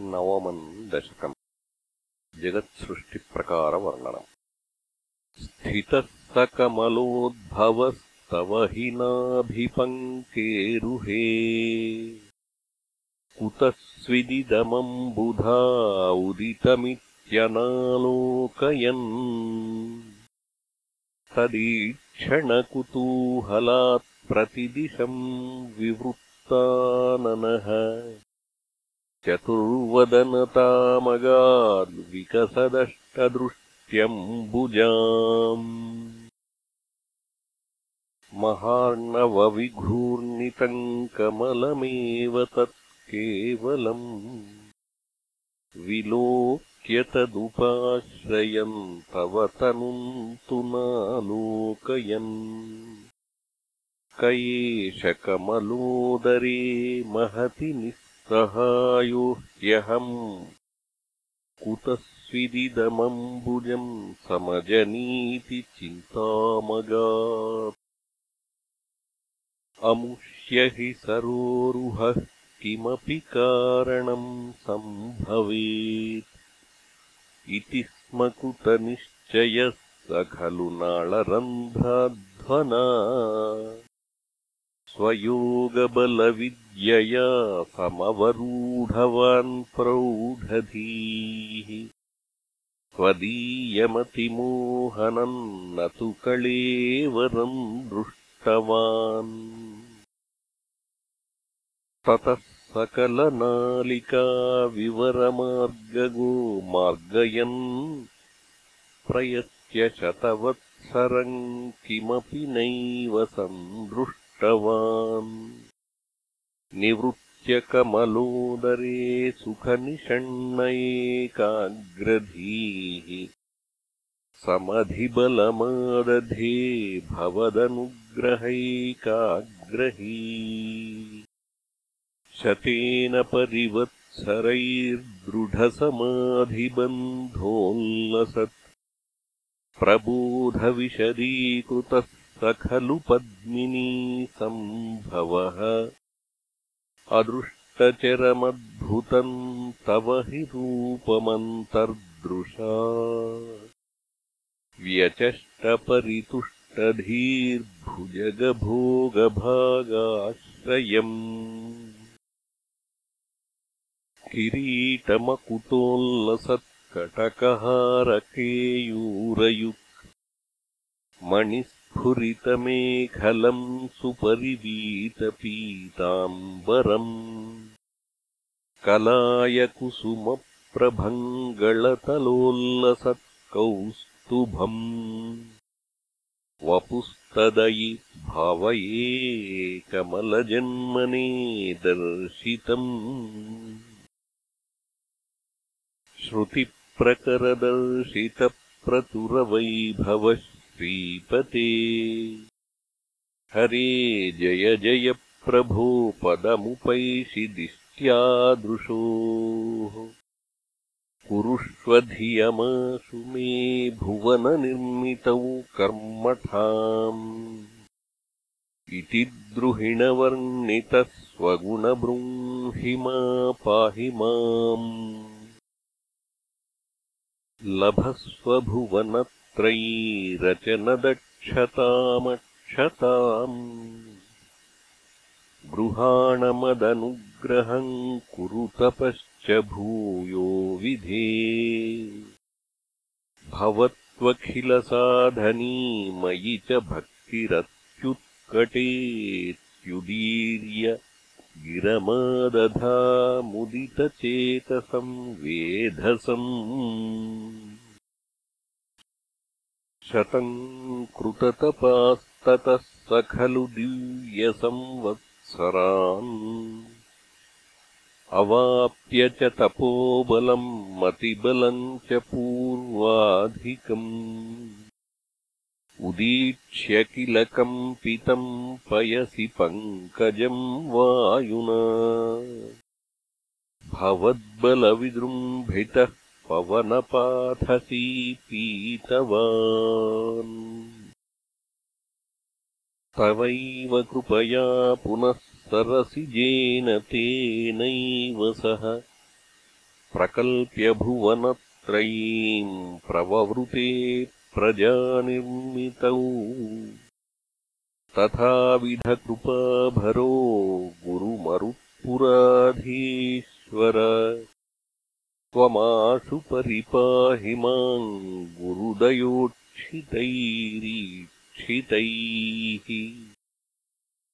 नवमम् दशकम् जगत्सृष्टिप्रकारवर्णनम् स्थितः स कमलोद्भवस्तव हि नाभिपङ्केरुहे कुतः स्विदिदमम्बुधा उदितमित्यनालोकयन् तदीक्षणकुतूहलात्प्रतिदिशम् विवृत्ताननः चतुर्वदनतामगाद्विकसदष्टदृष्ट्यम्बुजाम्। महार्णवविघूर्णितम् कमलमेव तत् केवलम् विलोक्य तदुपाश्रयम् तव तनुम् तु नालोकयन्। क एष कमलोदरे महति सहायो ह्यहम् कुतस्विदिदमम्बुजम् समजनीति चिन्तामगात्। अमुष्य हि सरोरुहः किमपि कारणम् सम्भवेत्। इति स्म कुतनिश्चयः स खलु नाळरन्ध्राध्वना स्वयोगबलविद्यया समवरूढवान् प्रौढधीः। त्वदीयमतिमोहनम् न तु कलेवरम् दृष्टवान्। ततः सकलनालिकाविवरमार्गगो मार्गयन् प्रयत्यशतवत्सरम् किमपि नैव सन्दृष्ट निवृत्त्यकमलोदरे सुखनिषण्ण एकाग्रधीः समधिबलमादधे भवदनुग्रहैकाग्रही शतेन परिवत्सरैर्दृढसमाधिबन्धोल्लसत् प्रबोधविशदीकृतः स खलु पद्मिनी सम्भवः अदृष्टचरमद्भुतम् तव हि रूपमन्तर्दृशा। व्यचष्टपरितुष्टधीर्भुजगभोगभागाश्रयम्। किरीटमकुतोल्लसत्कटकहारकेयूरयुक्। मणिः स्फुरितमेखलम् सुपरिवीतपीताम्बरम्। कलायकुसुमप्रभङ्गलतलोल्लसत्कौस्तुभम्। वपुस्तदयि भावये कमलजन्मने दर्शितम्। श्रुतिप्रकरदर्शितप्रतुरवैभवः श्रीपते। हरे जय जय प्रभो पदमुपैषि दिष्ट्यादृशोः कुरुष्वधियमाशु मे भुवननिर्मितौ कर्मठाम्। इति द्रुहिणवर्णितः स्वगुणबृंहिमा पाहि माम्। लभस्वभुवन त्रयीरचनदक्षतामक्षताम् गृहाणमदनुग्रहम् कुरुतपश्च भूयो विधे। भवत्वखिलसाधनी मयि च भक्तिरत्युत्कटेत्युदीर्य गिरमादधामुदितचेतसम् वेधसम् शतम् कृततपास्ततः स खलु दिव्यसंवत्सरान्। अवाप्य च तपोबलम् मतिबलम् च पूर्वाधिकम्। उदीक्ष्य किल कम्पितम् पयसि पङ्कजम् वायुना। भवद्बलविजृम्भितः पवनपाथसी पीतवान्। तवैव कृपया पुनः सरसिजेन तेनैव सह। प्रकल्प्य भुवनत्रयीम् प्रववृते प्रजानिर्मितौ। तथाविधकृपाभरो गुरुमरुत्पुराधीश्वर त्वमाशु परिपाहि माम् गुरुदयोक्षितैरीक्षितैः